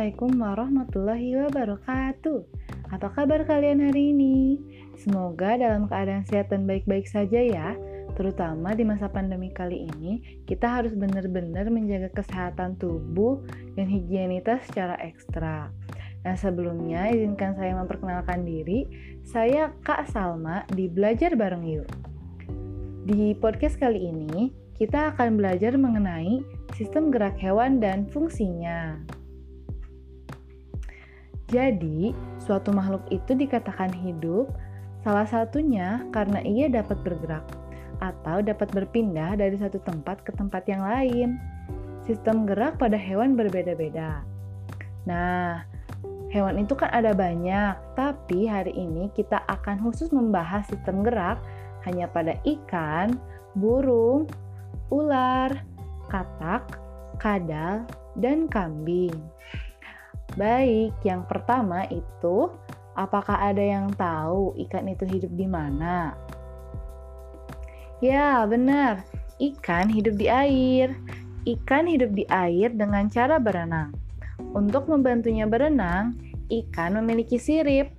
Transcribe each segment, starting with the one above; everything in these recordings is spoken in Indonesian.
Assalamualaikum warahmatullahi wabarakatuh. Apa kabar kalian hari ini? Semoga dalam keadaan sehat dan baik-baik saja ya. Terutama di masa pandemi kali ini, kita harus benar-benar menjaga kesehatan tubuh dan higienitas secara ekstra. Nah, sebelumnya izinkan saya memperkenalkan diri. Saya Kak Salma di Belajar Bareng Yuk. Di podcast kali ini, kita akan belajar mengenai sistem gerak hewan dan fungsinya. Jadi, suatu makhluk itu dikatakan hidup, salah satunya karena ia dapat bergerak atau dapat berpindah dari satu tempat ke tempat yang lain. Sistem gerak pada hewan berbeda-beda. Nah, hewan itu kan ada banyak, tapi hari ini kita akan khusus membahas sistem gerak hanya pada ikan, burung, ular, katak, kadal, dan kambing. Baik, yang pertama itu, apakah ada yang tahu ikan itu hidup di mana? Ya, benar. Ikan hidup di air. Ikan hidup di air dengan cara berenang. Untuk membantunya berenang, ikan memiliki sirip.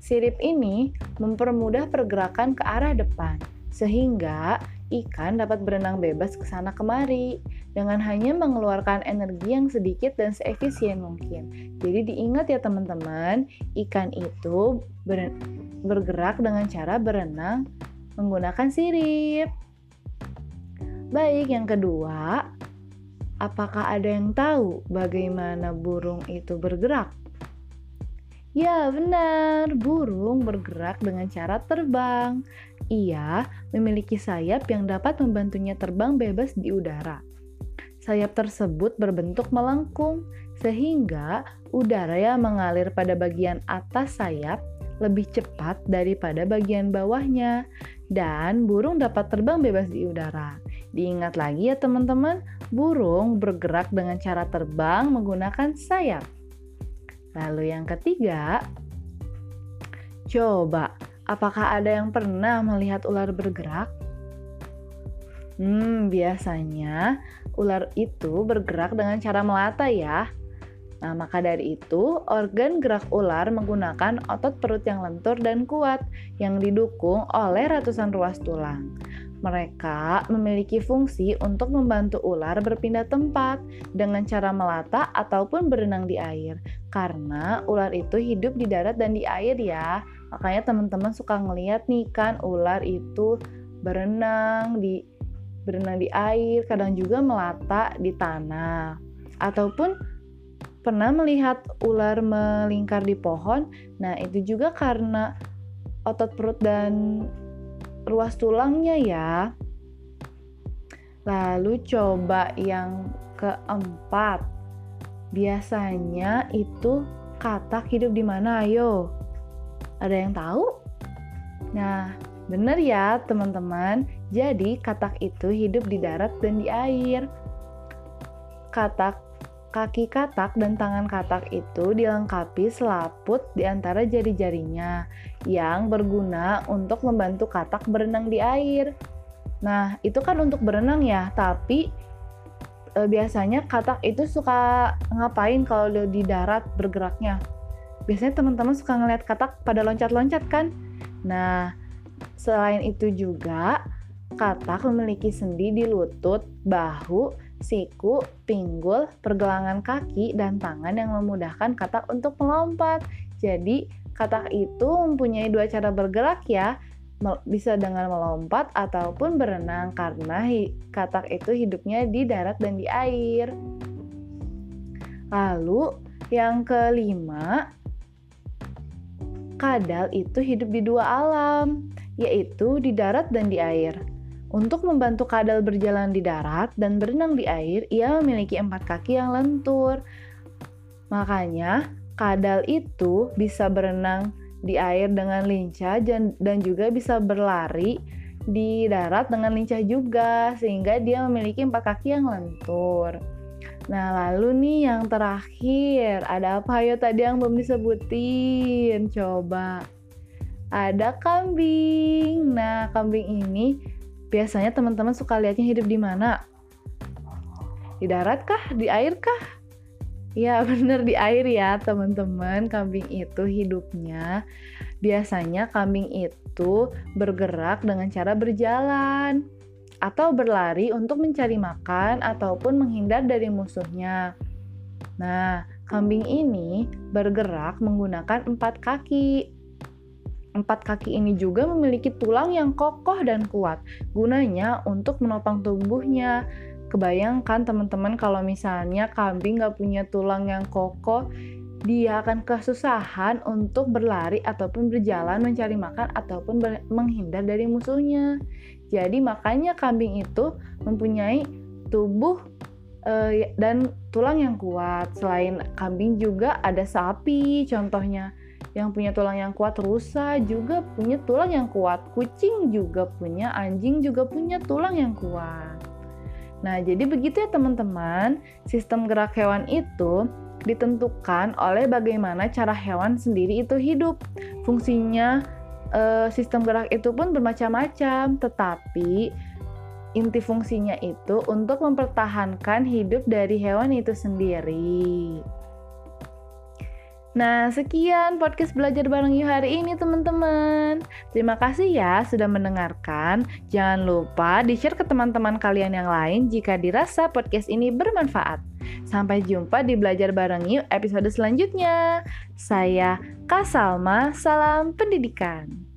Sirip ini mempermudah pergerakan ke arah depan, sehingga ikan dapat berenang bebas ke sana kemari dengan hanya mengeluarkan energi yang sedikit dan seefisien mungkin. Jadi diingat ya teman-teman, ikan itu ber bergerak dengan cara berenang menggunakan sirip. Baik, yang kedua, apakah ada yang tahu bagaimana burung itu bergerak? Ya, benar. Burung bergerak dengan cara terbang. Ia memiliki sayap yang dapat membantunya terbang bebas di udara. Sayap tersebut berbentuk melengkung, sehingga udara yang mengalir pada bagian atas sayap lebih cepat daripada bagian bawahnya, dan burung dapat terbang bebas di udara. Diingat lagi ya, teman-teman, burung bergerak dengan cara terbang menggunakan sayap. Lalu yang ketiga, coba apakah ada yang pernah melihat ular bergerak? Hmm, biasanya ular itu bergerak dengan cara melata ya. Nah, maka dari itu, organ gerak ular menggunakan otot perut yang lentur dan kuat yang didukung oleh ratusan ruas tulang. Mereka memiliki fungsi untuk membantu ular berpindah tempat dengan cara melata ataupun berenang di air. Karena ular itu hidup di darat dan di air ya. Makanya teman-teman suka ngeliat nih kan ular itu berenang di berenang di air, kadang juga melata di tanah. Ataupun pernah melihat ular melingkar di pohon. Nah, itu juga karena otot perut dan ruas tulangnya ya. Lalu coba yang keempat. Biasanya itu katak hidup di mana? Ayo. Ada yang tahu? Nah, benar ya teman-teman. Jadi katak itu hidup di darat dan di air. Katak Kaki katak dan tangan katak itu dilengkapi selaput di antara jari-jarinya yang berguna untuk membantu katak berenang di air. Nah, itu kan untuk berenang ya, tapi e, biasanya katak itu suka ngapain kalau di darat bergeraknya? Biasanya teman-teman suka ngeliat katak pada loncat-loncat kan? Nah, selain itu juga katak memiliki sendi di lutut, bahu, siku, pinggul, pergelangan kaki, dan tangan yang memudahkan katak untuk melompat. Jadi, katak itu mempunyai dua cara bergerak ya, bisa dengan melompat ataupun berenang karena katak itu hidupnya di darat dan di air. Lalu, yang kelima, kadal itu hidup di dua alam, yaitu di darat dan di air. Untuk membantu kadal berjalan di darat dan berenang di air, ia memiliki empat kaki yang lentur. Makanya, kadal itu bisa berenang di air dengan lincah dan juga bisa berlari di darat dengan lincah juga, sehingga dia memiliki empat kaki yang lentur. Nah, lalu nih yang terakhir, ada apa ayo tadi yang belum disebutin? Coba. Ada kambing. Nah, kambing ini Biasanya teman-teman suka lihatnya hidup di mana? Di darat kah? Di air kah? Ya bener di air ya teman-teman Kambing itu hidupnya Biasanya kambing itu bergerak dengan cara berjalan Atau berlari untuk mencari makan ataupun menghindar dari musuhnya Nah, kambing ini bergerak menggunakan empat kaki Empat kaki ini juga memiliki tulang yang kokoh dan kuat, gunanya untuk menopang tubuhnya. Kebayangkan teman-teman kalau misalnya kambing gak punya tulang yang kokoh, dia akan kesusahan untuk berlari ataupun berjalan mencari makan ataupun menghindar dari musuhnya. Jadi makanya kambing itu mempunyai tubuh uh, dan tulang yang kuat. Selain kambing juga ada sapi contohnya yang punya tulang yang kuat, rusa juga punya tulang yang kuat, kucing juga punya, anjing juga punya tulang yang kuat. Nah, jadi begitu ya teman-teman, sistem gerak hewan itu ditentukan oleh bagaimana cara hewan sendiri itu hidup. Fungsinya eh, sistem gerak itu pun bermacam-macam, tetapi inti fungsinya itu untuk mempertahankan hidup dari hewan itu sendiri. Nah, sekian podcast belajar bareng yuk hari ini teman-teman. Terima kasih ya sudah mendengarkan. Jangan lupa di-share ke teman-teman kalian yang lain jika dirasa podcast ini bermanfaat. Sampai jumpa di belajar bareng yuk episode selanjutnya. Saya Kak Salma, salam pendidikan.